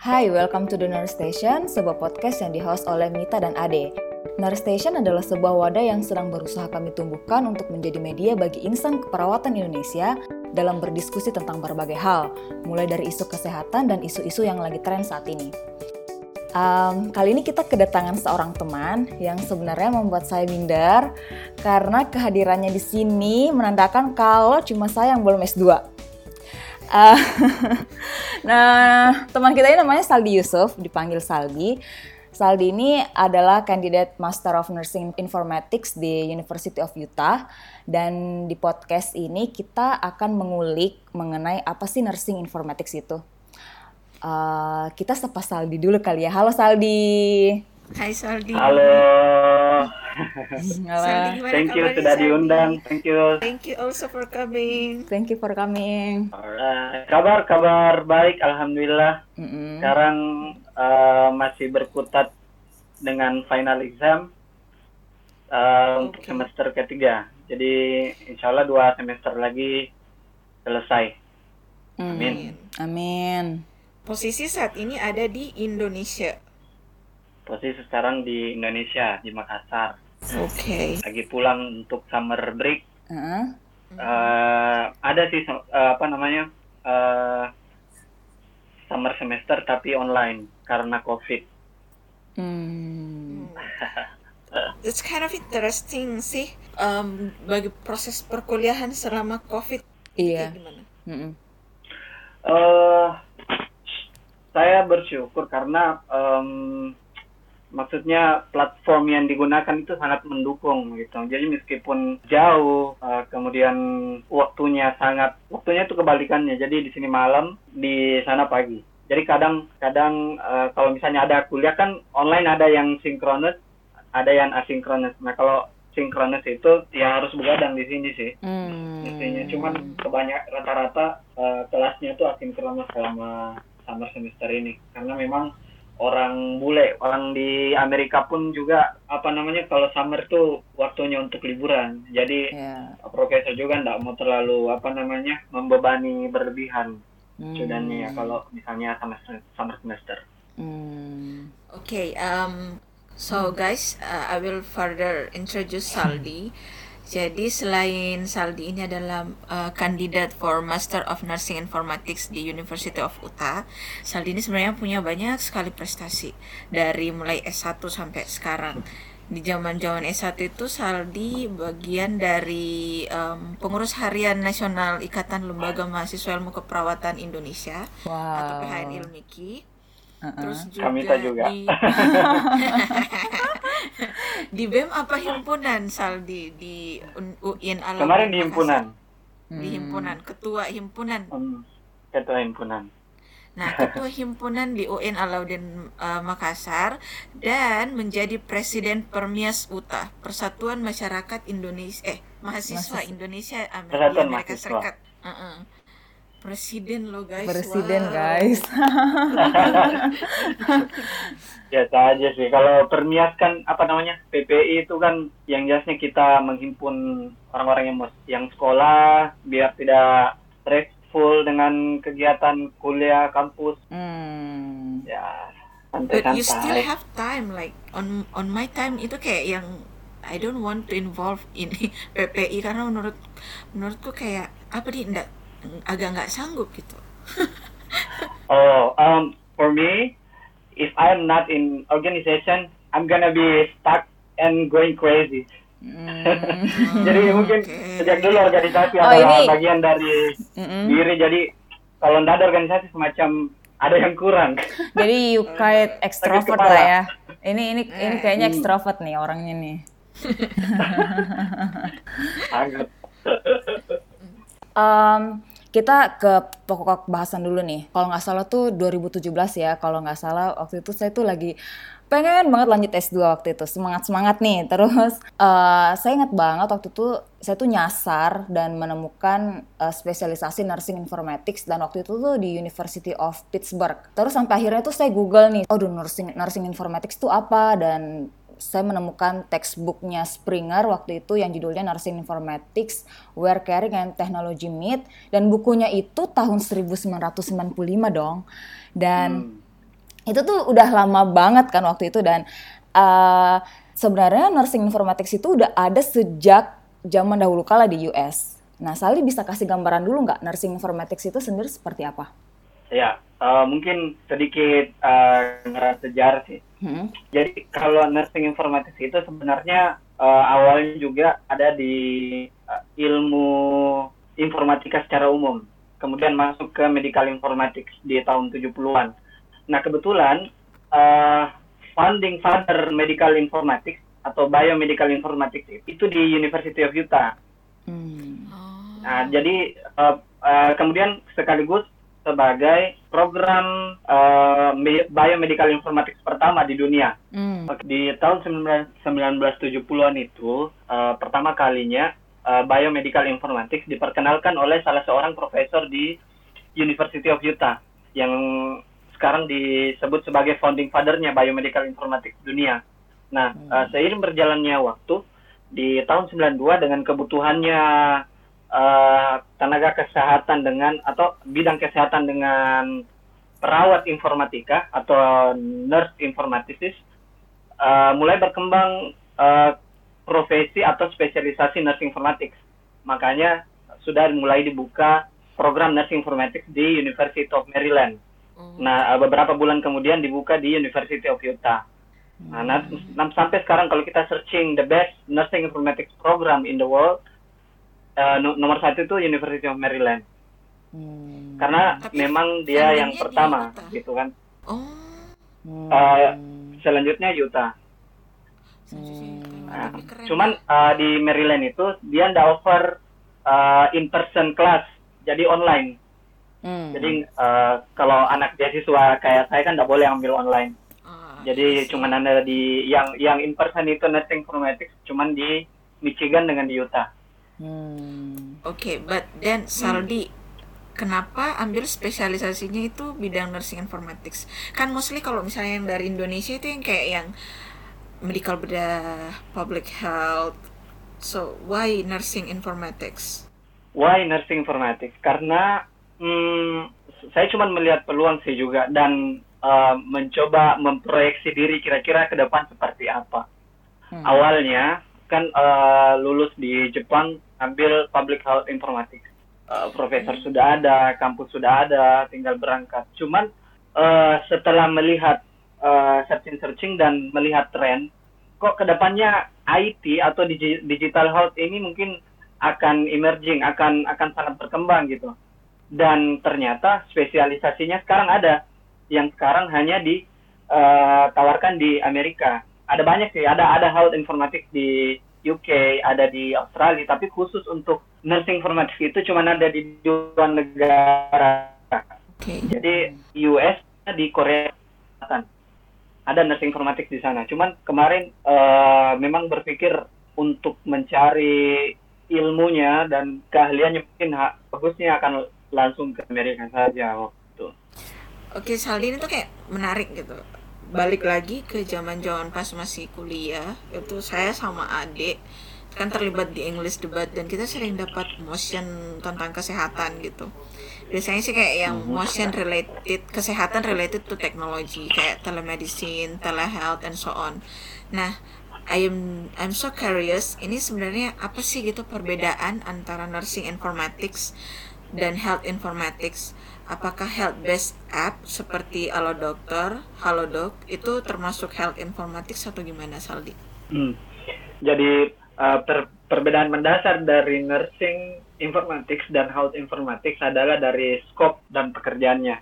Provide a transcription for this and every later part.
Hai, welcome to the Nurse Station, sebuah podcast yang di-host oleh Mita dan Ade. Nurse Station adalah sebuah wadah yang sedang berusaha kami tumbuhkan untuk menjadi media bagi insan keperawatan Indonesia dalam berdiskusi tentang berbagai hal, mulai dari isu kesehatan dan isu-isu yang lagi tren saat ini. Um, kali ini kita kedatangan seorang teman yang sebenarnya membuat saya minder karena kehadirannya di sini menandakan kalau cuma saya yang belum S2. Uh, nah, teman kita ini namanya Saldi Yusuf, dipanggil Saldi. Saldi ini adalah kandidat Master of Nursing Informatics di University of Utah dan di podcast ini kita akan mengulik mengenai apa sih nursing informatics itu. Uh, kita sapa Saldi dulu kali ya. Halo Saldi. Hai Saldi. Halo. Saldi, Thank you sudah Saldi? diundang. Thank you. Thank you also for coming. Thank you for coming. Alright. Kabar kabar baik alhamdulillah. Mm-mm. Sekarang eh, masih berkutat dengan final exam eh, untuk semester ketiga. Jadi insya Allah dua semester lagi selesai. Mm. Amin. Amin. Posisi saat ini ada di Indonesia. Posisi sekarang di Indonesia di Makassar. Oke. Lagi pulang untuk summer break. Heeh. Eh, ada sih eh, apa namanya eh, summer semester tapi online karena covid. Hmm. It's kind of interesting sih. Um, bagi proses perkuliahan selama COVID Iya. gimana? Eh saya bersyukur karena em, maksudnya platform yang digunakan itu sangat mendukung gitu. Jadi meskipun jauh, eh, kemudian waktunya sangat, waktunya itu kebalikannya. Jadi di sini malam, di sana pagi. Jadi kadang-kadang eh, kalau misalnya ada kuliah kan online ada yang sinkronus, ada yang asinkronus. Nah kalau sinkronus itu ya harus begadang di sini sih Hmm. mestinya cuman kebanyak rata-rata eh, kelasnya itu asinkronus selama summer semester ini karena memang orang bule orang di Amerika pun juga apa namanya kalau summer tuh waktunya untuk liburan jadi Ya. profesor juga nggak mau terlalu apa namanya membebani berlebihan Hmm. studentnya kalau misalnya summer summer semester Hmm. Okay, um, so guys, uh, I will further introduce Saldi. Jadi selain Saldi ini adalah uh, kandidat for Master of Nursing Informatics di University of Utah, Saldi ini sebenarnya punya banyak sekali prestasi dari mulai S1 sampai sekarang. Di zaman-zaman S1 itu Saldi bagian dari um, pengurus harian nasional Ikatan Lembaga Mahasiswa Ilmu Keperawatan Indonesia atau Wow. PHN Ilmiki. Uh-uh. Terus juga, Kamita juga. di di BEM apa himpunan Saldi di UIN Alam kemarin di himpunan Di himpunan, ketua himpunan. hmm, ketua himpunan Nah, ketua himpunan di UN Alauddin uh, Makassar dan menjadi presiden Permias UTA, Persatuan Masyarakat Indonesia eh mahasiswa Mahasiswa. Indonesia Amerika mahasiswa. Serikat. Uh-uh. Presiden lo guys. Presiden Wow. guys. biasa aja sih kalau permias kan apa namanya PPI itu kan yang jelasnya kita menghimpun orang-orang yang mus- yang sekolah biar tidak stressful dengan kegiatan kuliah kampus Hmm. ya But you still have time like on on my time itu kayak yang I don't want to involve in PPI karena menurut menurutku kayak apa nih enggak agak nggak sanggup gitu. oh um for me if I'm not in organization I'm gonna be stuck and going crazy Hmm. jadi mungkin sejak dulu organisasi Oh, adalah ini- bagian dari Mm-mm. diri jadi kalau nggak ada organisasi semacam ada yang kurang Jadi you quite extrovert lah ya. Ini ini ini Eh. kayaknya extrovert nih orangnya nih. sangat Em, kita ke pokok bahasan dulu nih. Kalau nggak salah tuh 2017 ya. Kalau nggak salah waktu itu saya tuh lagi pengen banget lanjut S2 waktu itu. Semangat-semangat nih. Terus eh, saya ingat banget waktu itu saya tuh nyasar dan menemukan eh, spesialisasi nursing informatics dan waktu itu tuh di University of Pittsburgh. Terus sampai akhirnya tuh saya Google nih, aduh nursing nursing informatics tuh apa dan saya menemukan textbooknya Springer waktu itu yang judulnya Nursing Informatics, Where Caring and Technology Meet dan bukunya itu tahun 1995 dong. Dan itu tuh udah lama banget kan waktu itu dan uh, sebenarnya nursing informatics itu udah ada sejak zaman dahulu kala di US. Nah, Sali bisa kasih gambaran dulu nggak nursing informatics itu sendiri seperti apa? Ya, uh, mungkin sedikit uh, sejarah sih. Hmm. Jadi kalau nursing informatics itu sebenarnya uh, awalnya juga ada di uh, ilmu informatika secara umum. Kemudian masuk ke medical informatics di tahun 70-an. Nah, kebetulan uh, founding father medical informatics atau biomedical informatics itu di University of Utah. Hmm. Nah, jadi uh, uh, kemudian sekaligus sebagai program uh, biomedical informatics pertama di dunia. Mm. Di tahun 1970-an itu uh, pertama kalinya uh, biomedical informatics diperkenalkan oleh salah seorang profesor di University of Utah yang sekarang disebut sebagai founding father-nya biomedical informatics dunia. Nah, mm. uh, seiring berjalannya waktu di tahun 92 dengan kebutuhannya uh, tenaga kesehatan dengan atau bidang kesehatan dengan perawat informatika atau nurse informaticis uh, mulai berkembang uh, profesi atau spesialisasi nursing informatics. Makanya sudah mulai dibuka program nursing informatics di University of Maryland. Hmm. Nah, beberapa bulan kemudian dibuka di University of Utah. Nah, nah, sampai sekarang kalau kita searching the best nursing informatics program in the world, uh, nomor satu itu University of Maryland. Hmm. Karena Tapi memang dia yang pertama, gitu kan. Oh. Uh, selanjutnya Utah. Hmm. Nah, cuman uh, di Maryland itu dia ndak offer uh, in person class, jadi online. Hmm. Jadi uh, kalau anak beasiswa kayak saya kan nggak boleh ambil online. Oh, jadi cuman ada di yang yang in person itu nursing informatics cuman di Michigan dengan di Utah. Hmm. Oke, okay, but then Saldi, hmm. kenapa ambil spesialisasinya itu bidang nursing informatics? Kan mostly kalau misalnya yang dari Indonesia itu yang kayak yang medical bedah, public health. So why nursing informatics? Why nursing informatics? Karena hmm, saya cuma melihat peluang sih juga dan uh, mencoba memproyeksi diri kira-kira ke depan seperti apa. Hmm. Awalnya kan uh, lulus di Jepang ambil public health informatics. Uh, profesor hmm. sudah ada, kampus sudah ada, tinggal berangkat. Cuman uh, setelah melihat uh, searching-searching dan melihat tren, kok ke depannya IT atau digi digital health ini mungkin akan emerging, akan akan sangat berkembang gitu. Dan ternyata spesialisasinya sekarang ada, yang sekarang hanya ditawarkan uh, di Amerika. Ada banyak sih, ada ada health informatics di UK, ada di Australia, tapi khusus untuk nursing informatics itu cuma ada di dua negara. Okay. Jadi US di Korea Selatan ada nursing informatics di sana. Cuman kemarin uh, memang berpikir untuk mencari ilmunya dan keahliannya mungkin bagusnya akan langsung ke Amerika saja waktu. Oke, Saldi itu kayak menarik gitu balik lagi ke zaman zaman pas masih kuliah itu saya sama adik kan terlibat di English debat dan kita sering dapat motion tentang kesehatan gitu. Biasanya sih kayak yang mhm. motion related kesehatan related to technology kayak telemedicine telehealth and so on. Nah I am I'm so curious ini sebenarnya apa sih gitu perbedaan antara nursing informatics dan health informatics apakah health based app seperti Halo Dokter, Halodoc itu termasuk health informatics atau gimana Saldi? Hmm. Jadi uh, per perbedaan mendasar dari nursing informatics dan health informatics adalah dari scope dan pekerjaannya.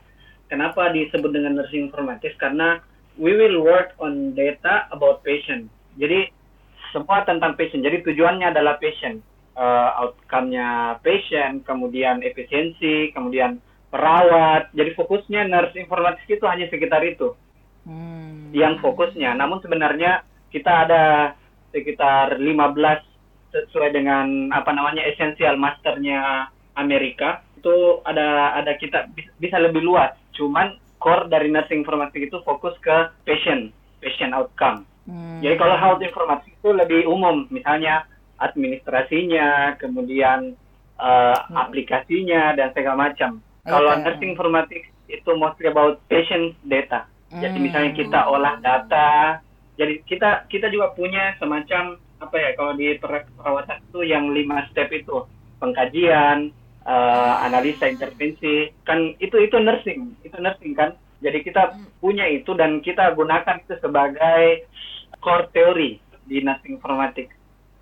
Kenapa disebut dengan nursing informatics? Karena we will work on data about patient. Jadi semua tentang patient. Jadi tujuannya adalah patient. Uh, outcome-nya patient, kemudian efisiensi, kemudian perawat. Jadi fokusnya nurse informatik itu hanya sekitar itu. Hmm. Yang fokusnya. Namun sebenarnya kita ada sekitar 15 sesuai dengan apa namanya esensial masternya Amerika itu ada ada kita bisa lebih luas. Cuman core dari nursing informatik itu fokus ke patient, patient outcome. Hmm. Jadi kalau health informatik itu lebih umum, misalnya administrasinya, kemudian uh, hmm. aplikasinya dan segala macam. Kalau nursing informatics itu mostly about patient data. Jadi Hmm. misalnya kita olah data, jadi kita kita juga punya semacam apa ya kalau di per- perawatan itu yang lima step itu pengkajian, eh, analisa, intervensi, kan itu itu nursing, itu nursing kan. Jadi kita punya itu dan kita gunakan itu sebagai core teori di nursing informatik.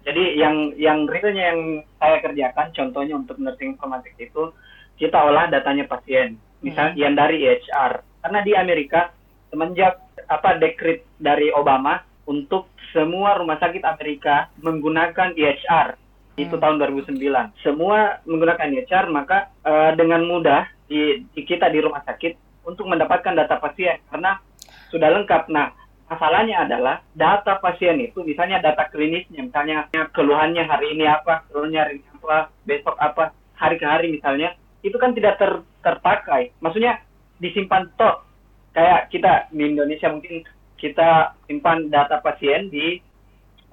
Jadi yang yang realnya yang saya kerjakan, contohnya untuk nursing informatik itu kita olah datanya pasien, misal yang dari EHR. Karena di Amerika semenjak apa dekrit dari Obama untuk semua rumah sakit Amerika menggunakan EHR itu tahun 2009. Semua menggunakan EHR maka eh, dengan mudah di, di kita di rumah sakit untuk mendapatkan data pasien karena sudah lengkap. Nah, masalahnya adalah data pasien itu misalnya data klinisnya, misalnya keluhannya hari ini apa, keluhannya hari ini apa, besok apa, hari ke hari misalnya, itu kan tidak ter, terpakai. Maksudnya disimpan toh. Kayak kita di Indonesia mungkin kita simpan data pasien di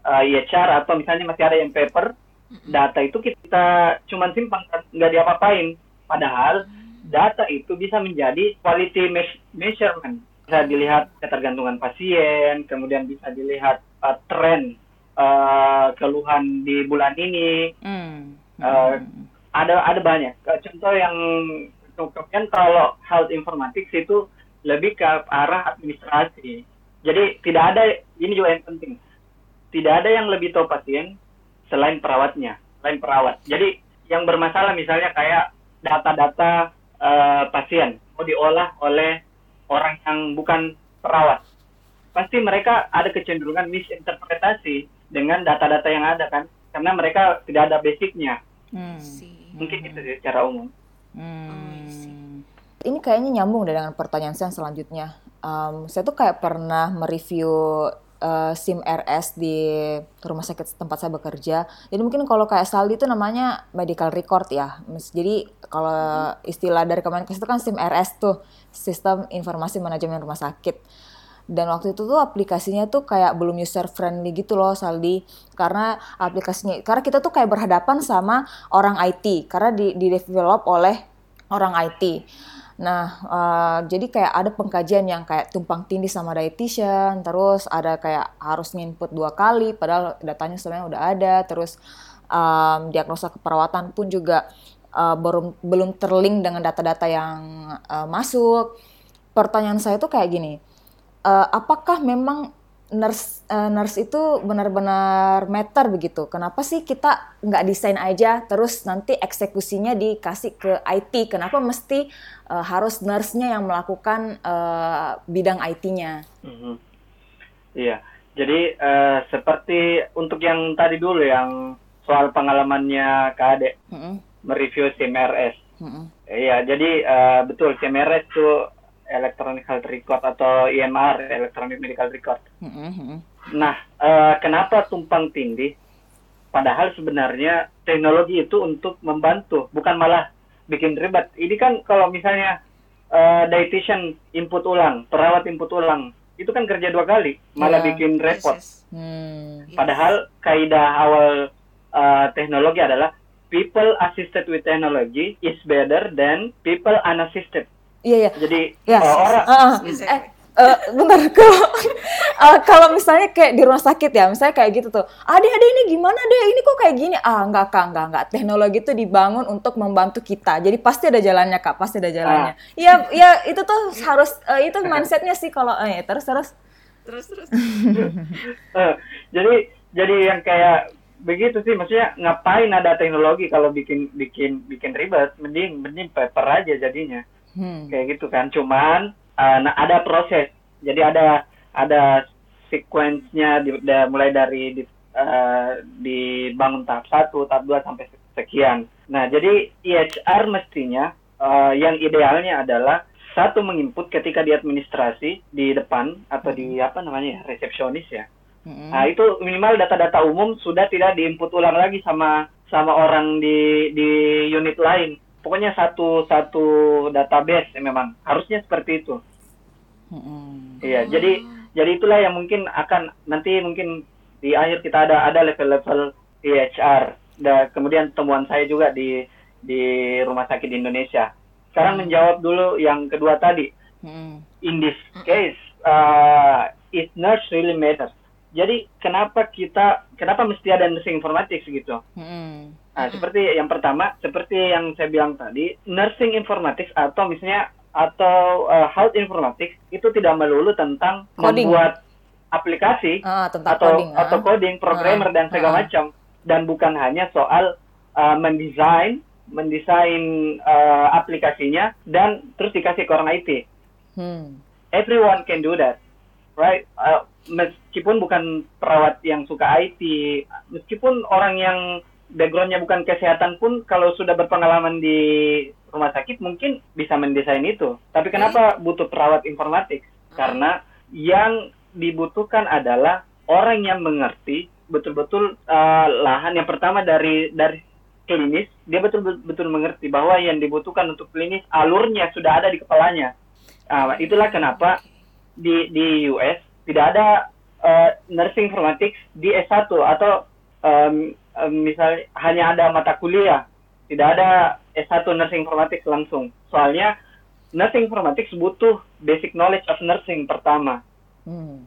uh, EHR atau misalnya masih ada yang paper data itu kita cuman simpan kan, nggak diapa-apain. Padahal data itu bisa menjadi quality me- measurement. Bisa dilihat ketergantungan pasien kemudian bisa dilihat uh, tren uh, keluhan di bulan ini Hmm. Eh, ada ada banyak. Eh, contoh yang kemudian kalau health informatics itu lebih ke arah administrasi. Jadi tidak ada ini juga yang penting. Tidak ada yang lebih tahu pasien selain perawatnya selain perawat. Jadi yang bermasalah misalnya kayak data-data eh, pasien mau diolah oleh orang yang bukan perawat. Pasti mereka ada kecenderungan misinterpretasi dengan data-data yang ada kan? Karena mereka tidak ada basicnya. Hmm. Mungkin itu sih secara umum Hmm. Ini kayaknya nyambung deh dengan pertanyaan saya selanjutnya. Um, saya tuh kayak pernah mereview uh, SIM RS di rumah sakit tempat saya bekerja. Jadi mungkin kalau kayak Saldi itu namanya medical record ya. Jadi kalau istilah dari Kemenkes itu kan SIM RS tuh, Sistem Informasi Manajemen Rumah Sakit. Dan waktu itu tuh aplikasinya tuh kayak belum user friendly gitu loh Saldi. Karena aplikasinya, karena kita tuh kayak berhadapan sama orang IT. Karena di, di develop oleh orang IT. Nah, eh, jadi kayak ada pengkajian yang kayak tumpang tindih sama dietitian, terus ada kayak harus nginput dua kali, padahal datanya sebenarnya udah ada, terus em, diagnosa keperawatan pun juga eh, belum belum terlink dengan data-data yang eh, masuk. Pertanyaan saya tuh kayak gini, eh, apakah memang nurse eh, nurse itu benar-benar meter begitu? Kenapa sih kita nggak desain aja terus nanti eksekusinya dikasih ke IT? Kenapa mesti eh, harus nurse-nya yang melakukan eh, bidang IT-nya? Mhm. Iya, jadi eh, seperti untuk yang tadi dulu yang soal pengalamannya Kak Ade Mm-mm, mereview CMRS. mm-mm, Iya, jadi eh, betul CMRS itu Electronic Health Record atau EMR, Electronic Medical Record. mm-mm, mm-mm. Nah, eh, kenapa tumpang tindih? Padahal sebenarnya teknologi itu untuk membantu, bukan malah bikin ribet. Ini kan kalau misalnya eh, dietitian input ulang, perawat input ulang, itu kan kerja dua kali, malah Iya. bikin repot. Yes, yes. Hmm, Yes. Padahal kaidah awal eh, teknologi adalah people assisted with technology is better than people unassisted. Iya, iya. Jadi Ya, eh, orang ah, ah. Exactly. eh, eh, bentar kalau eh, kalau misalnya kayak di rumah sakit ya, misalnya kayak gitu tuh, ade ade ini gimana deh, ini kok kayak gini? Ah, enggak kak, enggak enggak. Teknologi itu dibangun untuk membantu kita, jadi pasti ada jalannya kak, pasti ada jalannya. Iya, iya itu tuh harus eh, itu mindsetnya sih kalau eh terus terus. Terus terus. Eh, jadi jadi yang kayak begitu sih maksudnya ngapain ada teknologi kalau bikin bikin bikin ribet mending mending paper aja jadinya Hmm. kayak gitu kan cuman eh, nah, ada proses jadi ada ada sequence-nya di- da- mulai dari di, eh, dibangun tahap satu tahap dua sampai sekian nah jadi EHR mestinya eh, yang idealnya adalah satu menginput ketika di administrasi di depan atau di apa namanya ya resepsionis ya Mm-mm. Nah, itu minimal data-data umum sudah tidak diinput ulang lagi sama sama orang di di unit lain. Pokoknya satu satu database ya memang harusnya seperti itu. Iya, jadi jadi itulah yang mungkin akan nanti mungkin di akhir kita ada ada level-level EHR. Dan kemudian temuan saya juga di di rumah sakit di Indonesia. Sekarang menjawab dulu yang kedua tadi. Mm-mm. in this case uh, is nurse really matters. Jadi kenapa kita kenapa mesti ada nursing informatics gitu? Hmm. Nah, seperti yang pertama, seperti yang saya bilang tadi, nursing informatics atau misalnya atau uh, health informatics itu tidak melulu tentang Coding. membuat aplikasi Ah, tentang atau coding. atau ah. coding, programmer Ah, dan segala ah. macam dan bukan hanya soal uh, mendesain mendesain uh, aplikasinya dan terus dikasih ke orang IT. Hmm. Everyone can do that, right? Uh, meskipun bukan perawat yang suka IT, meskipun orang yang backgroundnya bukan kesehatan pun kalau sudah berpengalaman di rumah sakit mungkin bisa mendesain itu. Tapi kenapa butuh perawat informatik? Karena yang dibutuhkan adalah orang yang mengerti betul-betul uh, lahan yang pertama dari dari klinis dia betul-betul mengerti bahwa yang dibutuhkan untuk klinis alurnya sudah ada di kepalanya. Ah, itulah kenapa di di US tidak ada uh, nursing informatics di S1 atau um, misalnya hanya ada mata kuliah, tidak ada S1 nursing informatics langsung. Soalnya nursing informatics butuh basic knowledge of nursing pertama. Hmm.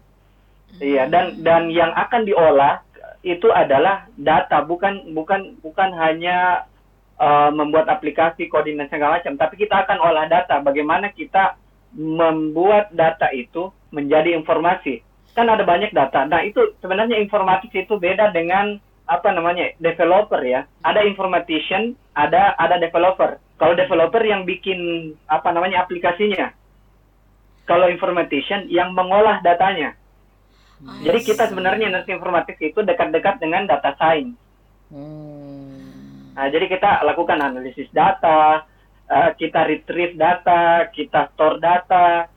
Iya, dan dan yang akan diolah itu adalah data, bukan bukan bukan hanya uh, membuat aplikasi, coding dan segala macam, tapi kita akan olah data. Bagaimana kita membuat data itu menjadi informasi. Kan ada banyak data. Nah, itu sebenarnya informatik itu beda dengan apa namanya? developer ya. Ada informatician, ada ada developer. Kalau developer yang bikin apa namanya aplikasinya. Kalau informatician yang mengolah datanya. Jadi kita sebenarnya nursing informatik itu dekat-dekat dengan data science. Hmm. Nah, jadi kita lakukan analisis data, eh, kita retrieve data, kita store data,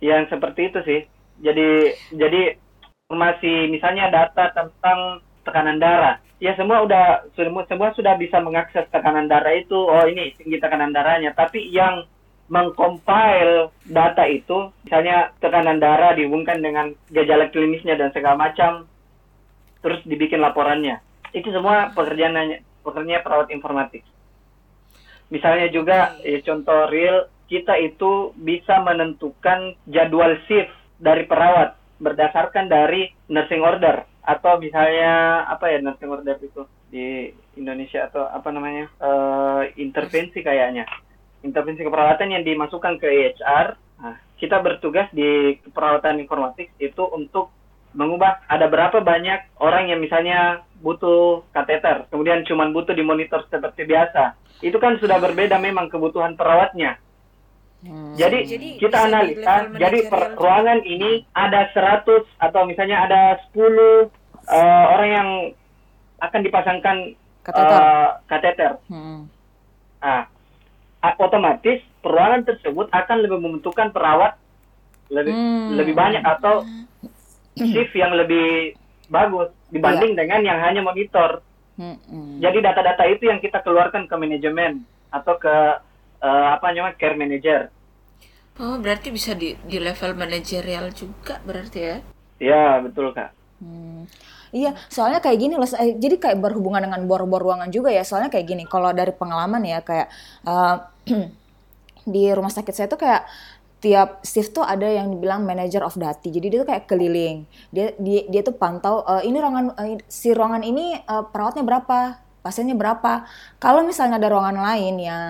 yang seperti itu sih. Jadi jadi informasi misalnya data tentang tekanan darah, ya semua udah semua semua sudah bisa mengakses tekanan darah itu. Oh ini tinggi tekanan darahnya. Tapi yang mengcompile data itu, misalnya tekanan darah dihubungkan dengan gejala klinisnya dan segala macam, terus dibikin laporannya. Itu semua pekerjaan pekerjaannya perawat informatik. Misalnya juga ya, contoh real kita itu bisa menentukan jadwal shift dari perawat berdasarkan dari nursing order atau misalnya apa ya nursing order itu di Indonesia atau apa namanya eh, intervensi kayaknya intervensi keperawatan yang dimasukkan ke EHR. Nah, kita bertugas di keperawatan informatik itu untuk mengubah ada berapa banyak orang yang misalnya butuh kateter, kemudian cuma butuh dimonitor seperti biasa. Itu kan sudah berbeda memang kebutuhan perawatnya. Hmm. Jadi, Jadi kita analisa, jadi per- ruangan ini ada 100 atau misalnya ada 10 eh, orang yang akan dipasangkan Kateter. kateter. Hmm. Nah, otomatis peruangan tersebut akan lebih membutuhkan perawat lebih Hmm. lebih banyak atau shift yang lebih bagus dibanding dengan yang hanya monitor. Hmm. Hmm. Jadi data-data itu yang kita keluarkan ke manajemen atau ke eh, apa namanya care manager. Oh, berarti bisa di di level manajerial juga berarti ya? Ya betul kak. Hmm. Iya, soalnya kayak gini loh. eh, Jadi kayak berhubungan dengan bor-bor ruangan juga ya. Soalnya kayak gini. Kalau dari pengalaman ya kayak eh, di rumah sakit saya tuh kayak tiap shift tuh ada yang dibilang manager of dati. Jadi dia tuh kayak keliling. Dia dia, dia tuh pantau eh, ini ruangan eh, si ruangan ini eh, perawatnya berapa, pasiennya berapa. Kalau misalnya ada ruangan lain yang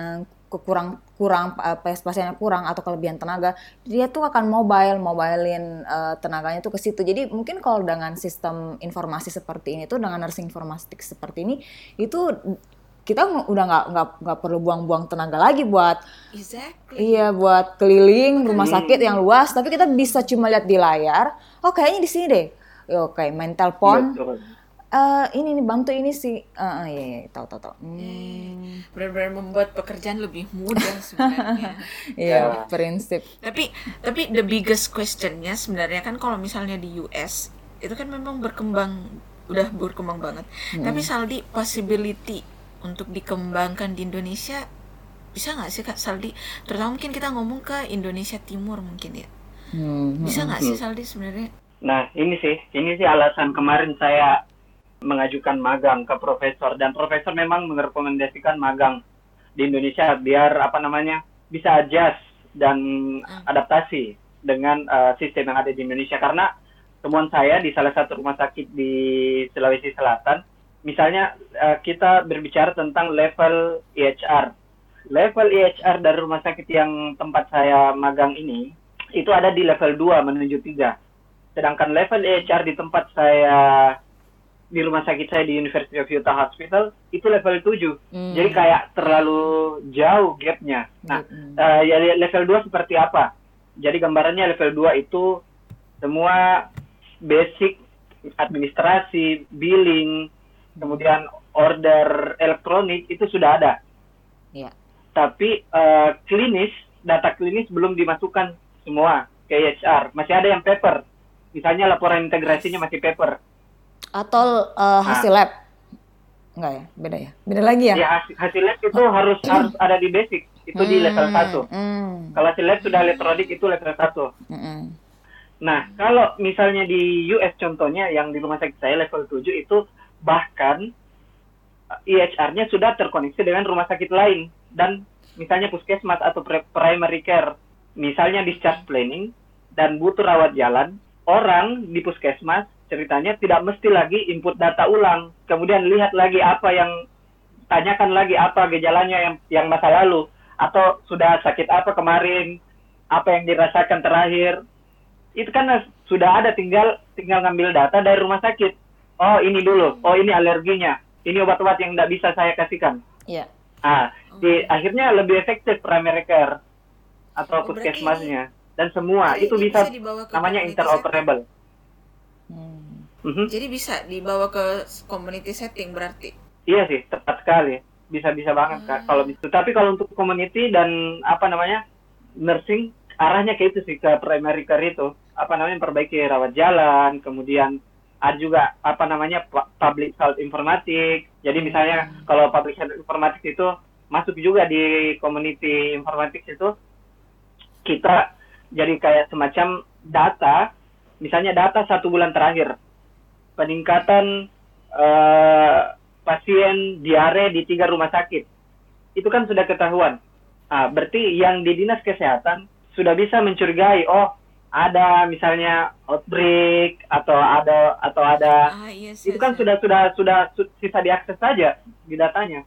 kurang kurang eh, pas- pasiennya kurang atau kelebihan tenaga, dia tuh akan mobile, mobilein eh, tenaganya tuh ke situ. Jadi mungkin kalau dengan sistem informasi seperti ini tuh dengan nursing informatik seperti ini itu kita udah nggak nggak nggak perlu buang-buang tenaga lagi buat Exactly. iya buat keliling rumah sakit yang luas, tapi kita bisa cuma lihat di layar. Oh kayaknya di sini deh. Oke, main telepon. Betul. Eh, ini nih bantu ini sih. Eh, eh, iya, iya, tahu tahu tahu. Hmm, Benar-benar membuat pekerjaan lebih mudah sebenarnya. Iya, prinsip. tapi tapi the biggest questionnya sebenarnya kan kalau misalnya di US itu kan memang berkembang udah berkembang banget. Tapi Saldi possibility untuk dikembangkan di Indonesia bisa nggak sih kak Saldi? Terutama mungkin kita ngomong ke Indonesia Timur mungkin ya. Hmm, Bisa nggak sih Saldi sebenarnya? Nah ini sih ini sih alasan kemarin saya mengajukan magang ke profesor. Dan profesor memang merekomendasikan magang di Indonesia biar apa namanya bisa adjust dan adaptasi dengan uh, sistem yang ada di Indonesia. Karena temuan saya di salah satu rumah sakit di Sulawesi Selatan misalnya uh, kita berbicara tentang level EHR level EHR dari rumah sakit yang tempat saya magang ini itu ada di level 2 menuju 3 sedangkan level EHR di tempat saya di rumah sakit saya di University of Utah Hospital itu level 7. Hmm. Jadi kayak terlalu jauh gapnya. Nah, hmm. uh, ya level 2 seperti apa? Jadi gambarannya level 2 itu semua basic administrasi, billing, kemudian order elektronik itu sudah ada. Yeah. Tapi uh, klinis, data klinis belum dimasukkan semua ke HR. Masih ada yang paper. Misalnya laporan integrasinya masih paper atau uh, hasil lab? Enggak ya, beda ya. Beda lagi ya? Ya hasil, hasil lab itu harus harus ada di basic, itu hmm, di level 1. Hmm. Kalau hasil lab sudah elektronik itu level 1. Hmm. Nah, kalau misalnya di US contohnya yang di rumah sakit saya level 7 itu bahkan IHR-nya sudah terkoneksi dengan rumah sakit lain dan misalnya puskesmas atau primary care, misalnya discharge planning dan butuh rawat jalan, orang di puskesmas ceritanya tidak mesti lagi input data ulang, kemudian lihat lagi apa yang tanyakan lagi apa gejalanya yang yang masa lalu atau sudah sakit apa kemarin, apa yang dirasakan terakhir. Itu kan sudah ada tinggal tinggal ngambil data dari rumah sakit. Oh, ini dulu. Oh, ini alerginya. Ini obat-obat yang tidak bisa saya kasihkan. Iya. Ah, di akhirnya lebih efektif primary care atau puskesmasnya dan semua itu bisa, bisa namanya interoperable. Mm-hmm. Jadi bisa dibawa ke community setting berarti? Iya sih, tepat sekali. Bisa-bisa banget hmm. kak kalau itu. Tapi kalau untuk community dan apa namanya nursing arahnya ke itu sih ke primary care itu apa namanya perbaiki rawat jalan, kemudian ada juga apa namanya public health informatik. Jadi misalnya hmm. kalau public health informatik itu masuk juga di community informatik itu kita jadi kayak semacam data, misalnya data satu bulan terakhir peningkatan uh, pasien diare di tiga rumah sakit. Itu kan sudah ketahuan. Nah, berarti yang di dinas kesehatan sudah bisa mencurigai, oh ada misalnya outbreak atau ada atau ada ah, yes, itu kan yes. sudah sudah sudah bisa diakses saja di datanya.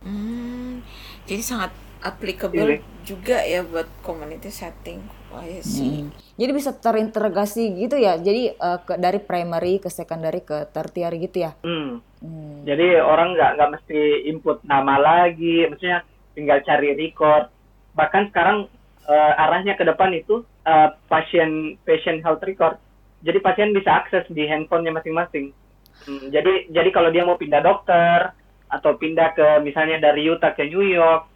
Hmm, jadi sangat applicable Ini. juga ya buat community setting. Oh, iya sih. Hmm. Jadi bisa terintegrasi gitu ya. Jadi uh, ke, dari primary ke secondary ke tertiary gitu ya. Hmm. Hmm. Jadi orang nggak nggak mesti input nama lagi, maksudnya tinggal cari record. Bahkan sekarang uh, arahnya ke depan itu uh, pasien patient health record. Jadi pasien bisa akses di handphonenya masing-masing. Hmm, jadi jadi kalau dia mau pindah dokter atau pindah ke misalnya dari Utah ke New York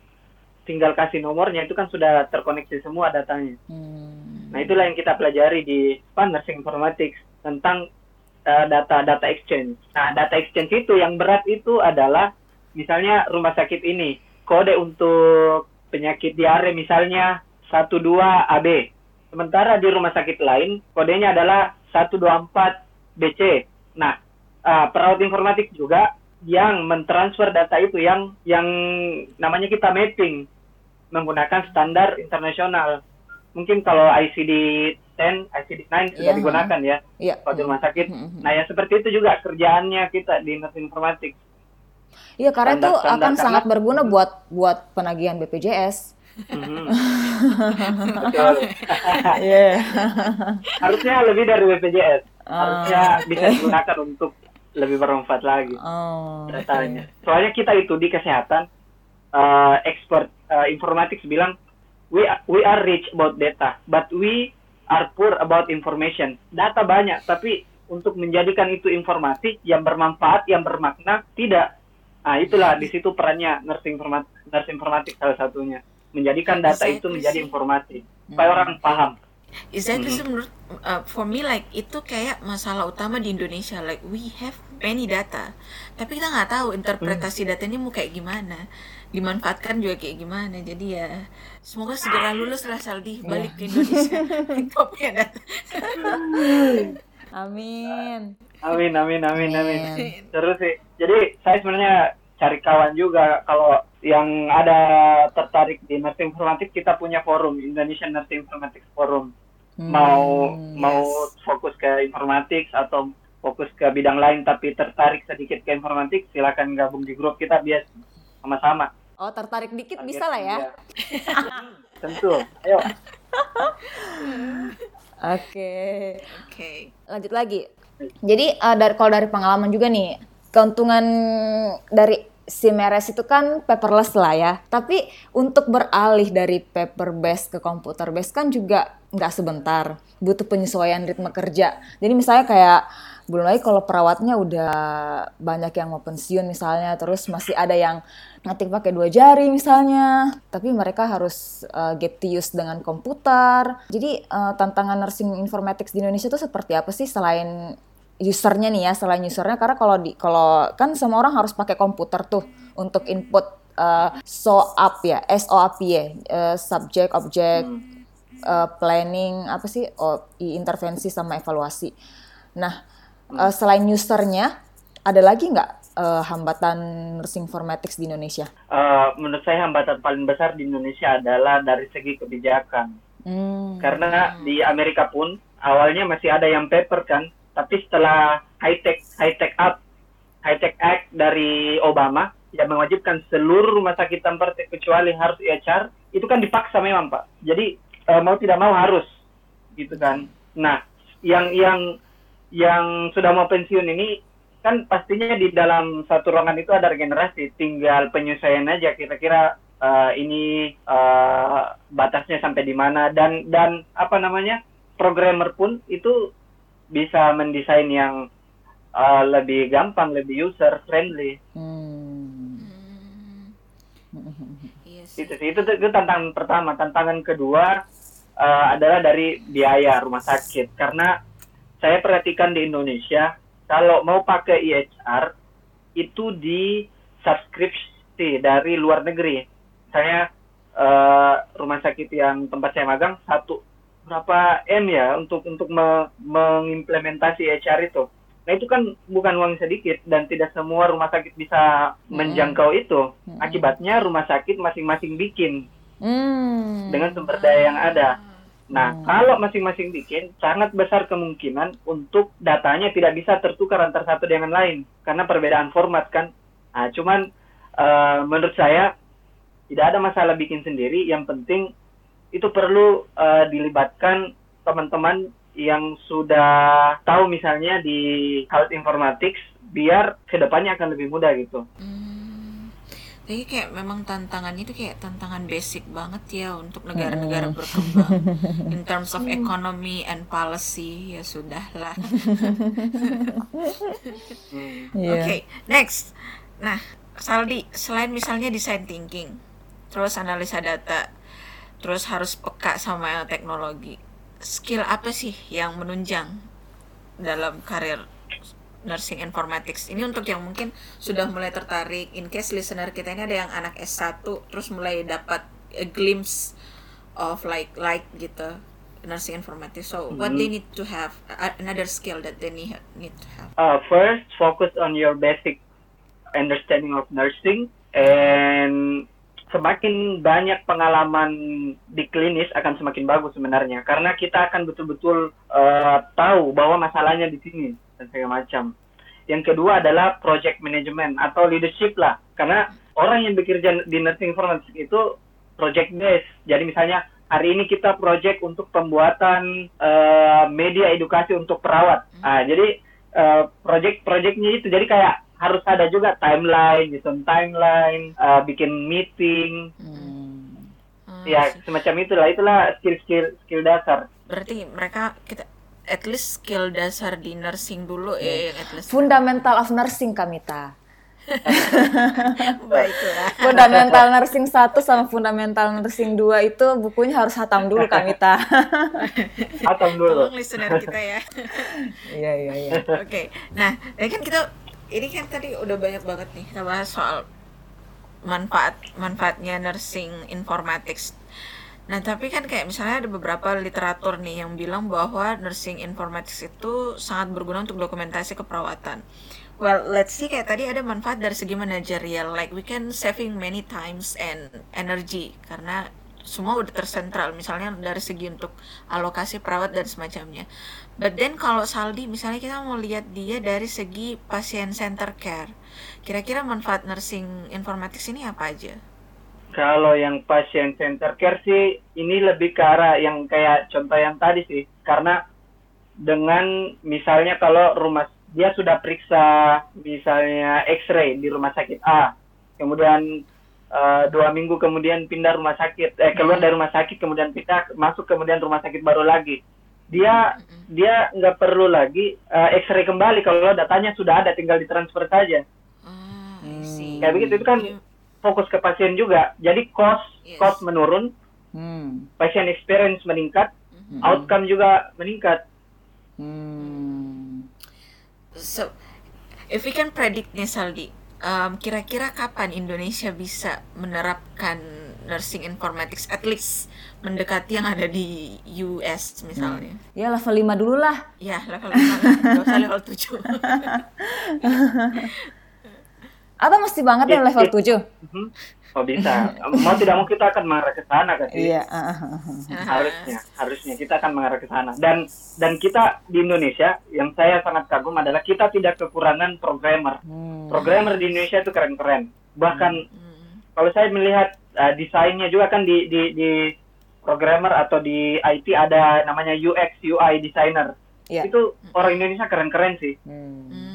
tinggal kasih nomornya itu kan sudah terkoneksi semua datanya. Hmm. Nah itulah yang kita pelajari di Pan Nursing Informatics tentang uh, data data exchange. Nah data exchange itu yang berat itu adalah misalnya rumah sakit ini kode untuk penyakit diare misalnya 12 AB. Sementara di rumah sakit lain kodenya adalah 124 BC. Nah uh, perawat informatik juga yang mentransfer data itu yang yang namanya kita mapping menggunakan standar internasional. Mungkin kalau ICD 10, ICD 9 sudah yeah. digunakan ya yeah. di rumah sakit. Mm-hmm. Nah, ya seperti itu juga kerjaannya kita di informatik. Iya, karena standar, itu standar, akan karena, sangat berguna buat buat penagihan BPJS. Mm-hmm. yeah. Harusnya lebih dari BPJS. Harusnya uh, bisa digunakan untuk lebih bermanfaat lagi oh, datanya. Okay. Soalnya kita itu di kesehatan uh, expert uh, informatics bilang we we are rich about data, but we are poor about information. Data banyak, tapi untuk menjadikan itu informasi yang bermanfaat, yang bermakna, tidak. Nah, itulah di situ perannya nursing informatik, nursing informatik salah satunya. Menjadikan data itu menjadi informasi supaya hmm. orang paham. Exactly, mm -hmm. menurut uh, for me like itu kayak masalah utama di Indonesia like we have many data, tapi kita nggak tahu interpretasi mm. data ini mau kayak gimana dimanfaatkan juga kayak gimana. Jadi ya semoga segera lulus lah Saldi. Iya. balik yeah. ke Indonesia. Data amin. Amin amin amin amin. Terus sih. Jadi saya sebenarnya cari kawan juga. Kalau yang ada tertarik di nursing informatik kita punya forum Indonesian Nursing Informatics Forum. Hmm, mau yes. mau fokus ke informatik atau fokus ke bidang lain tapi tertarik sedikit ke informatik silakan gabung di grup kita biar sama-sama Oh, tertarik dikit bisa lah ya. tentu ayo Oke. Oke. Lanjut lagi. Jadi eh, dari kalau dari pengalaman juga nih, keuntungan dari Simeres itu kan paperless lah ya. Tapi untuk beralih dari paper based ke komputer based kan juga nggak sebentar. Butuh penyesuaian ritme kerja. Jadi misalnya kayak belum lagi kalau perawatnya udah banyak yang mau pensiun misalnya, terus masih ada yang ngetik pakai dua jari misalnya, tapi mereka harus uh, get to use dengan komputer. Jadi uh, tantangan nursing informatics di Indonesia itu seperti apa sih selain usernya nih ya, selain usernya karena kalau di kalau kan semua orang harus pakai komputer tuh untuk input uh, SOAP ya, SOAP ya, uh, subject, object, uh, planning apa sih, oh, intervensi sama evaluasi. Nah, uh, selain usernya, ada lagi nggak uh, hambatan nursing informatics di Indonesia? Eh, menurut saya hambatan paling besar di Indonesia adalah dari segi kebijakan Hmm. karena di Amerika pun awalnya masih ada yang paper kan tapi setelah high tech high tech up high tech act dari Obama yang mewajibkan seluruh rumah sakit tanpa kecuali harus EHR itu kan dipaksa memang pak jadi eh, mau tidak mau harus gitu kan nah yang yang yang sudah mau pensiun ini kan pastinya di dalam satu ruangan itu ada regenerasi tinggal penyesuaian aja kira-kira eh, ini eh, batasnya sampai di mana dan dan apa namanya programmer pun itu bisa mendesain yang eh, lebih gampang lebih user friendly Hmm. Iya sih. itu sih itu, itu tantangan pertama tantangan kedua eh, adalah dari biaya rumah sakit karena saya perhatikan di Indonesia kalau mau pakai IHR itu di subskripsi dari luar negeri saya eh, rumah sakit yang tempat saya magang satu berapa m ya untuk untuk me- mengimplementasi IHR itu nah itu kan bukan uang sedikit dan tidak semua rumah sakit bisa menjangkau itu Mm-mm. akibatnya rumah sakit masing-masing bikin Hmm. dengan sumber daya yang ada. Nah, Hmm. kalau masing-masing bikin, sangat besar kemungkinan untuk datanya tidak bisa tertukar antar satu dengan lain karena perbedaan format kan. Nah, cuman eh, menurut saya tidak ada masalah bikin sendiri. Yang penting itu perlu eh, dilibatkan teman-teman yang sudah tahu misalnya di health informatics biar ke depannya akan lebih mudah gitu. Hmm. Jadi kayak memang tantangannya itu kayak tantangan basic banget ya untuk negara-negara berkembang in terms of economy and policy ya sudahlah. Iya. Oke, next. Nah, Saldi, selain misalnya design thinking, terus analisa data, terus harus peka sama teknologi, skill apa sih yang menunjang dalam karir nursing informatics? Ini untuk yang mungkin sudah mulai tertarik, in case listener kita ini ada yang anak S1, terus mulai dapat a glimpse of like like gitu nursing informatics. So, what they need to have, another skill that they need need to have. uh, first focus on your basic understanding of nursing and semakin banyak pengalaman di klinis akan semakin bagus sebenarnya karena kita akan betul-betul uh, tahu bahwa masalahnya di sini dan segala macam. Yang kedua adalah project management atau leadership lah karena orang yang bekerja di nursing informatics itu project based. Jadi misalnya hari ini kita project untuk pembuatan uh, media edukasi untuk perawat. Ah, jadi uh, project-projectnya itu jadi kayak harus ada juga timeline, gitu, timeline, uh, bikin meeting, Hmm. Ya semacam itulah. Itulah skill-skill skill dasar. berarti mereka kita at least skill dasar di nursing dulu ya yang at least Fundamental of Nursing Kamita. baiklah Fundamental Nursing 1 sama Fundamental Nursing 2 itu bukunya harus hatam dulu Kamita. Atau dulu. tolong listener kita ya Iya iya iya. oke nah ini kan kita ini kan tadi udah banyak banget nih kita bahas soal manfaat manfaatnya nursing informatics Nah, tapi kan kayak misalnya ada beberapa literatur nih yang bilang bahwa nursing informatics itu sangat berguna untuk dokumentasi keperawatan. Well, let's see kayak tadi ada manfaat dari segi manajerial, like we can saving many times and energy karena semua udah tersentral misalnya dari segi untuk alokasi perawat dan semacamnya. But then kalau Saldi misalnya kita mau lihat dia dari segi pasien center care. Kira-kira manfaat nursing informatics ini apa aja? Kalau yang pasien center care sih ini lebih ke arah yang kayak contoh yang tadi sih. Karena dengan misalnya kalau rumah dia sudah periksa misalnya X-ray di rumah sakit A, kemudian uh, dua minggu kemudian pindah rumah sakit, eh keluar dari rumah sakit kemudian pindah masuk kemudian rumah sakit baru lagi. Dia dia nggak perlu lagi uh, X-ray kembali kalau datanya sudah ada tinggal ditransfer saja. Ah. Kayak begitu itu kan fokus ke pasien juga. Jadi cost Yes. cost menurun, Hmm. patient experience meningkat, Mm-hmm. outcome juga meningkat. Hmm. So, if we can predict nih Saldi, um, kira-kira kapan Indonesia bisa menerapkan nursing informatics at least mendekati yang ada di US misalnya? Ya level 5 dulu lah. Ya, level 5 lah, nggak usah level 7. Atau mesti banget ya It- level it- 7? Mhm. Oh bisa. Mau tidak mau kita akan mengarah ke sana kan sih? Iya. ah, ah, ah. Harusnya, harusnya kita akan mengarah ke sana. Dan dan kita di Indonesia yang saya sangat kagum adalah kita tidak kekurangan programmer. Hmm. Programmer di Indonesia itu keren-keren. Bahkan Hmm. kalau saya melihat uh, desainnya juga kan di di di programmer atau di IT ada namanya UX UI designer. Iya. Itu orang Indonesia keren-keren sih. Hmm.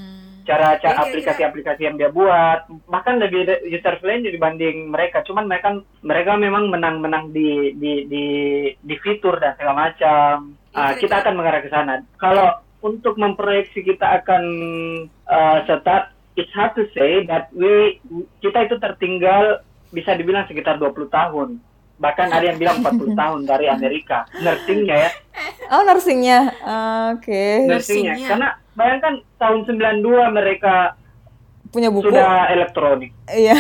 Hmm. Cara Jadi cara kira-kira- aplikasi-aplikasi yang dia buat bahkan lebih user friendly dibanding mereka. Cuman mereka mereka memang menang-menang di di di di fitur dan segala macam. Ah, Kira-kira- kita akan mengarah ke sana. Kalau untuk memproyeksi kita akan uh, start, it's hard to say that we kita itu tertinggal bisa dibilang sekitar 20 tahun. Bahkan ada yang bilang 40 tahun dari Amerika. Nursingnya ya, Oh nursingnya, oke. nursingnya. Nursingnya. Karena bayangkan tahun 92 mereka Punya buku? sudah elektronik. Iya.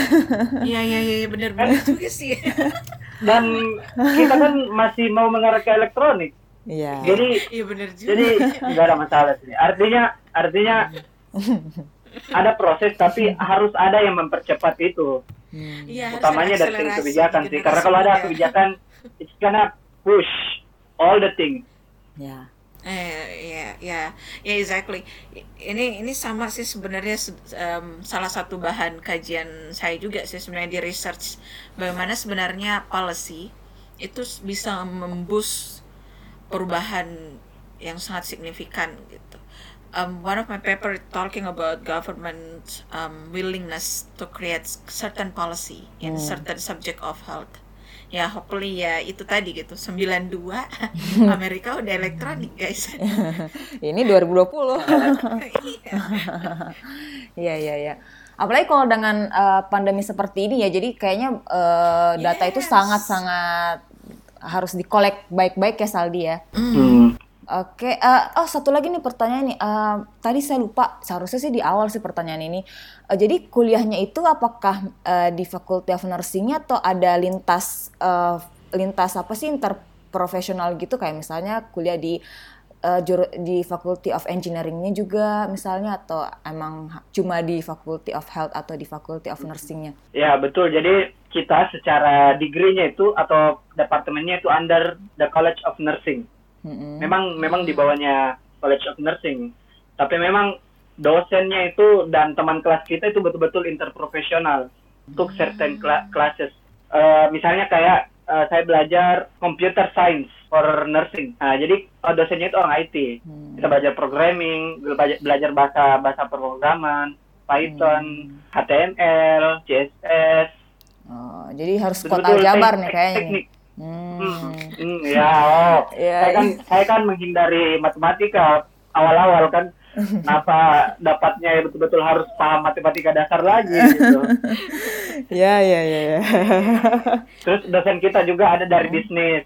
Iya, iya, iya, benar-benar juga sih. Dan kita kan masih mau mengarah ke elektronik. Iya. Jadi Iya, benar juga. jadi nggak ada masalah sih. Artinya artinya ada proses tapi harus ada yang mempercepat itu. Hmm. Iya, Utamanya dari segi kebijakan sih. Karena generasi kalau ada kebijakan, it's gonna push all the things. Ya. Eh, ya, ya, ya, exactly. Ini, ini sama sih sebenarnya se- em, salah satu bahan kajian saya juga sih sebenarnya di research bagaimana sebenarnya policy itu bisa memboost perubahan yang sangat signifikan gitu. Um, one of my paper talking about government um, willingness to create certain policy in certain subject of health. Ya, hopefully ya itu tadi gitu. 92 Amerika udah elektronik, guys. Ini 2020. Iya. Iya iya iya. Apalagi kalau dengan eh, pandemi seperti ini ya, jadi kayaknya eh, data itu Yes. sangat-sangat harus dikolek baik-baik ya Saldi ya. Hmm. Oke, eh, oh satu lagi nih pertanyaan nih. Eh, tadi saya lupa, seharusnya sih di awal sih pertanyaan ini. Eh, jadi kuliahnya itu apakah eh, di Faculty of Nursing-nya atau ada lintas eh, lintas apa sih interprofesional gitu kayak misalnya kuliah di eh, juru- di Faculty of Engineering-nya juga misalnya atau emang cuma di Faculty of Health atau di Faculty of Nursing-nya? Ya betul. Jadi kita secara degree-nya itu atau departemennya itu under the College of Nursing. Mm-mm. Memang memang di bawahnya College of Nursing. Tapi memang dosennya itu dan teman kelas kita itu betul-betul interprofesional untuk certain cla- classes. Eh, misalnya kayak eh, saya belajar computer science for nursing. Nah, jadi eh, dosennya itu orang IT. Hmm. Kita belajar programming, belajar, belajar bahasa bahasa pemrograman, Python, HTML, CSS, Oh, jadi harus kuat aljabar tek- nih kayaknya. teknik. Hmm. Hmm, ya, oh. Iya, saya kan iya. saya kan menghindari matematika awal-awal kan. Kenapa dapatnya ya betul-betul harus paham matematika dasar lagi gitu. Ya ya ya ya. Terus dosen kita juga ada dari bisnis.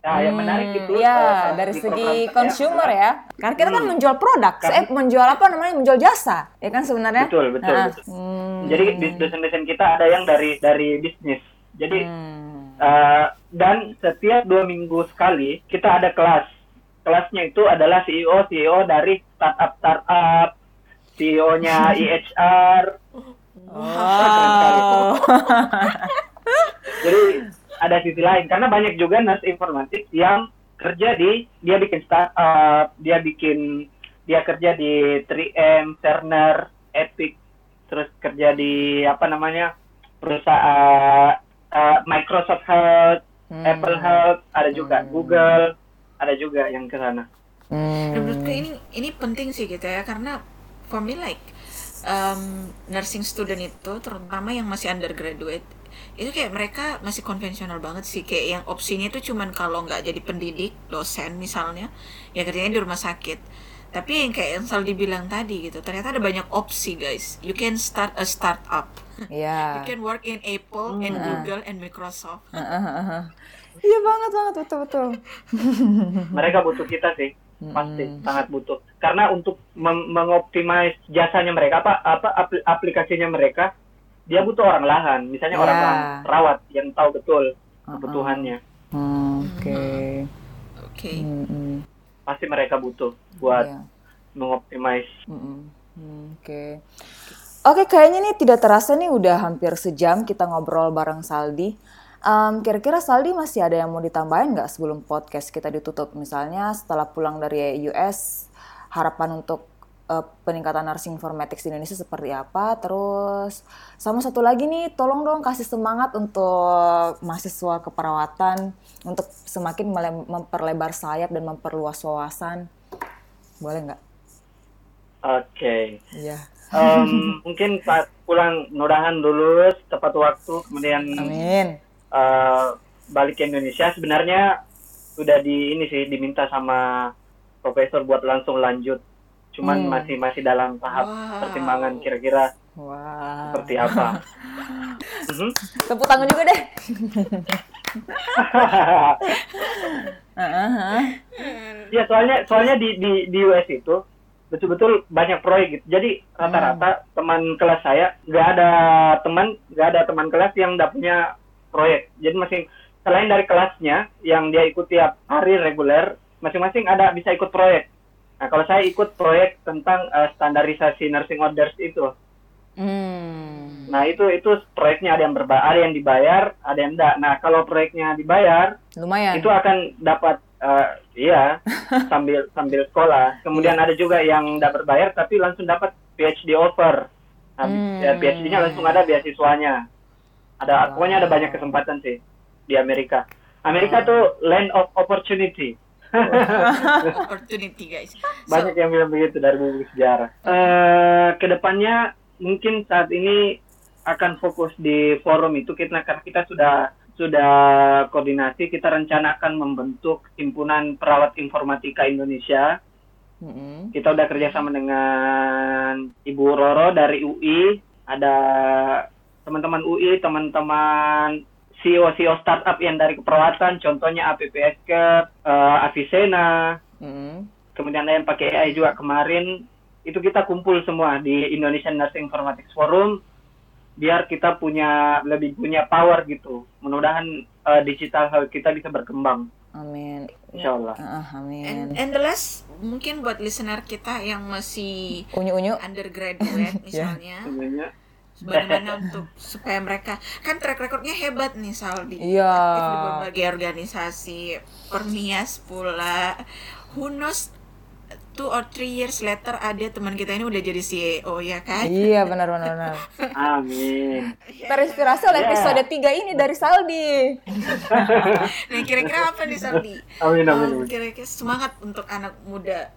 Nah, yang menarik itu ya eh, dari segi consumer adalah- ya. Karena kita kan menjual produk, saya menjual apa namanya menjual jasa, ya kan sebenarnya. Betul, betul, Nah, betul. hmm, Jadi di- dosen-dosen kita ada yang dari dari bisnis. Jadi hmm, eh, dan setiap dua minggu sekali kita ada kelas. Kelasnya itu adalah CEO CEO dari startup startup, CEO-nya IHR. Wow. Jadi ada sisi lain karena banyak juga nurse informatik yang kerja di dia bikin startup, dia bikin dia kerja di 3M, Cerner, Epic, terus kerja di apa namanya perusahaan uh, Microsoft Health, Hmm. Apple Health, ada juga Hmm. Google, ada juga yang ke sana. Hmm. Dan menurutku ini ini penting sih gitu ya karena for me like um, nursing student itu terutama yang masih undergraduate itu kayak mereka masih konvensional banget sih kayak yang opsinya itu cuman kalau nggak jadi pendidik dosen misalnya ya kerjanya di rumah sakit tapi yang kayak yang selalu dibilang tadi gitu ternyata ada banyak opsi guys you can start a startup Iya. you can work in Apple and Google and Microsoft Iya banget banget betul betul. Mereka butuh kita sih, pasti sangat butuh. Karena untuk mengoptimize jasanya mereka apa apa apl- aplikasinya mereka, dia butuh orang lahan, misalnya Ya. orang perawat yang tahu betul kebutuhannya. Hmm, Oke. oke Hmm, hmm. Pasti mereka butuh buat Iya. mengoptimize. Mm-mm. Hmm, Oke. Oke, kayaknya nih tidak terasa nih udah hampir sejam kita ngobrol bareng Saldi. Em, kira-kira Saldi masih ada yang mau ditambahin nggak sebelum podcast kita ditutup? Misalnya setelah pulang dari US, harapan untuk eh, peningkatan nursing informatics di Indonesia seperti apa? Terus sama satu lagi nih, tolong dong kasih semangat untuk mahasiswa keperawatan untuk semakin memperlebar sayap dan memperluas wawasan. Boleh nggak? Oke. Iya. Em, mungkin saat pulang mudahan lulus tepat waktu kemudian Amin. eh, balik ke Indonesia sebenarnya sudah di ini sih diminta sama profesor buat langsung lanjut cuman Hmm. masih masih dalam tahap Wow. pertimbangan kira-kira Wah. seperti apa Mhm. Tepuk tangan juga deh. Heeh. ya soalnya soalnya di di di US itu betul-betul banyak proyek gitu jadi rata-rata teman kelas saya nggak ada teman nggak ada teman kelas yang nggak punya proyek jadi masing selain dari kelasnya yang dia ikut tiap hari reguler masing-masing ada bisa ikut proyek nah kalau saya ikut proyek tentang eh, standarisasi nursing orders itu Hmm. nah itu itu proyeknya ada yang berbayar ada yang dibayar ada yang enggak nah kalau proyeknya dibayar Lumayan. itu akan dapat eh, iya sambil sambil sekolah. Kemudian Iya. ada juga yang tidak berbayar tapi langsung dapat PhD offer. Nah, Hmm. ya, PhD-nya langsung ada beasiswanya. Ada pokoknya ada banyak kesempatan sih di Amerika. Amerika tuh land of opportunity. opportunity guys Banyak yang bilang begitu dari buku sejarah. Eh ke depannya mungkin saat ini akan fokus di forum itu kita karena kita sudah sudah koordinasi kita rencanakan membentuk himpunan perawat informatika Indonesia. Mm-mm. Kita udah kerjasama dengan Ibu Roro dari UI, ada teman-teman UI, teman-teman CEO CEO startup yang dari keperawatan, contohnya APPSK, eh, Avicenna, Mm-mm. kemudian ada yang pakai AI juga kemarin itu kita kumpul semua di Indonesian Nursing Informatics Forum biar kita punya lebih punya power gitu mudah-mudahan uh, digital health kita bisa berkembang Amin. insya Allah Ah, amin. and, and the last mungkin buat listener kita yang masih Unyu-unyu. undergraduate misalnya Sebenarnya bagaimana untuk supaya mereka kan track recordnya hebat nih Saldi Iya. aktif di berbagai organisasi permias pula who knows two or three years later ada teman kita ini udah jadi CEO ya kan Iya, benar benar benar. amin Terinspirasi oleh Yeah. episode 3 ini dari Saldi. nah kira-kira apa nih Saldi amin amin, amin. kira-kira semangat untuk anak muda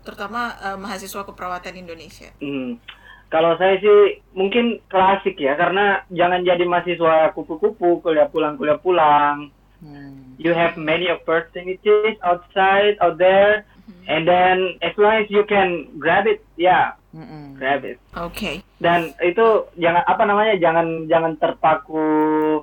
terutama uh, mahasiswa keperawatan Indonesia Hmm. Kalau saya sih mungkin klasik ya, karena jangan jadi mahasiswa kupu-kupu, kuliah pulang, kuliah pulang. Hmm. You have many opportunities outside, out there, and then as long as you can grab it, ya, Mm-mm. grab it. oke Dan itu jangan apa namanya, jangan jangan terpaku,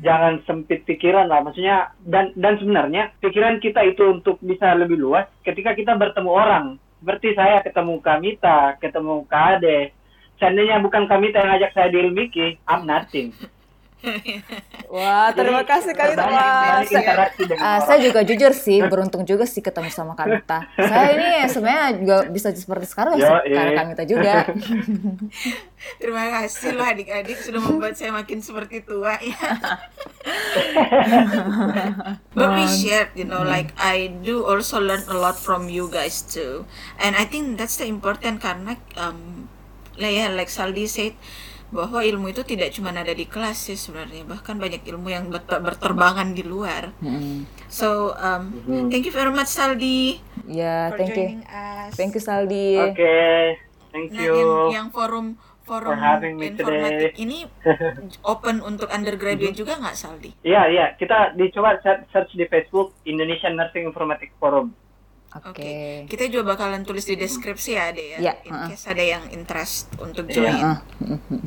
jangan sempit pikiran lah. Maksudnya dan dan sebenarnya pikiran kita itu untuk bisa lebih luas ketika kita bertemu orang. Seperti saya ketemu Kamita, ketemu Kade. Seandainya bukan Kamita yang ajak saya di Ilmiki, I'm nothing. Wah, terima kasih Wah, banyak saya, orang. saya juga jujur sih, beruntung juga sih ketemu sama Kamita. Saya ini sebenarnya juga bisa seperti sekarang Yo, sih, karena eh. Kamita juga. Terima kasih loh adik-adik sudah membuat saya makin seperti tua ya. But we shared, you know, like I do also learn a lot from you guys too, and I think that's the important karena um, ya, like Saldi said bahwa ilmu itu tidak cuma ada di kelas sih sebenarnya, bahkan banyak ilmu yang ber- berterbangan di luar. Mm. So um, Mhm. thank you very much Saldi Ya, for thank you. us. Thank you Saldi. Oke, thank Nah, you. yang, yang forum forum informatik today. ini open untuk undergraduate juga nggak Saldi? Iya, iya, kita dicoba search search di Facebook Indonesian Nursing Informatics Forum. Oke. Oke. Kita juga bakalan tulis di deskripsi ya, Ade ya. Ya, In case ada yang interest untuk Iya. join. Ah.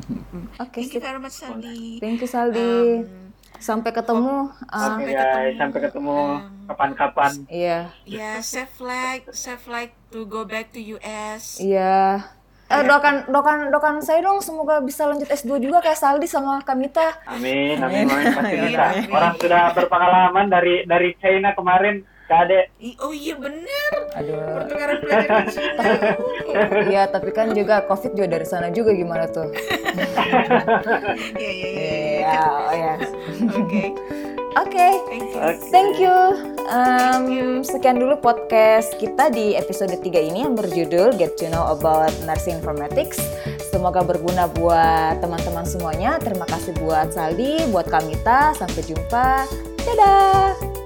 Oke, Thank you very much, Saldi. Thank you Saldi. Um, Sampai ketemu. Oke Sampai guys, ketemu. sampai ketemu Um, kapan-kapan. Iya, Ya, safe flight, safe flight to go back to US. iya. Eh, doakan, doakan, doakan saya dong semoga bisa lanjut S2 juga kayak Saldi sama Kamita. Amin, amin, amin, pasti Amin, bisa. amin. Orang sudah berpengalaman dari dari China kemarin, Kak Ade. I- Oh iya bener. Aduh. Pertukaran pelajaran Cina. Iya, tapi kan juga COVID juga dari sana juga gimana tuh? Iya, iya, iya. Iya, oh ya. Oke. Oke. Thank you. Oke. Thank you. Um, sekian dulu podcast kita di episode 3 ini yang berjudul Get to Know About Nursing Informatics. Semoga berguna buat teman-teman semuanya. Terima kasih buat Saldi, buat Kamita. Sampai jumpa. Dadah.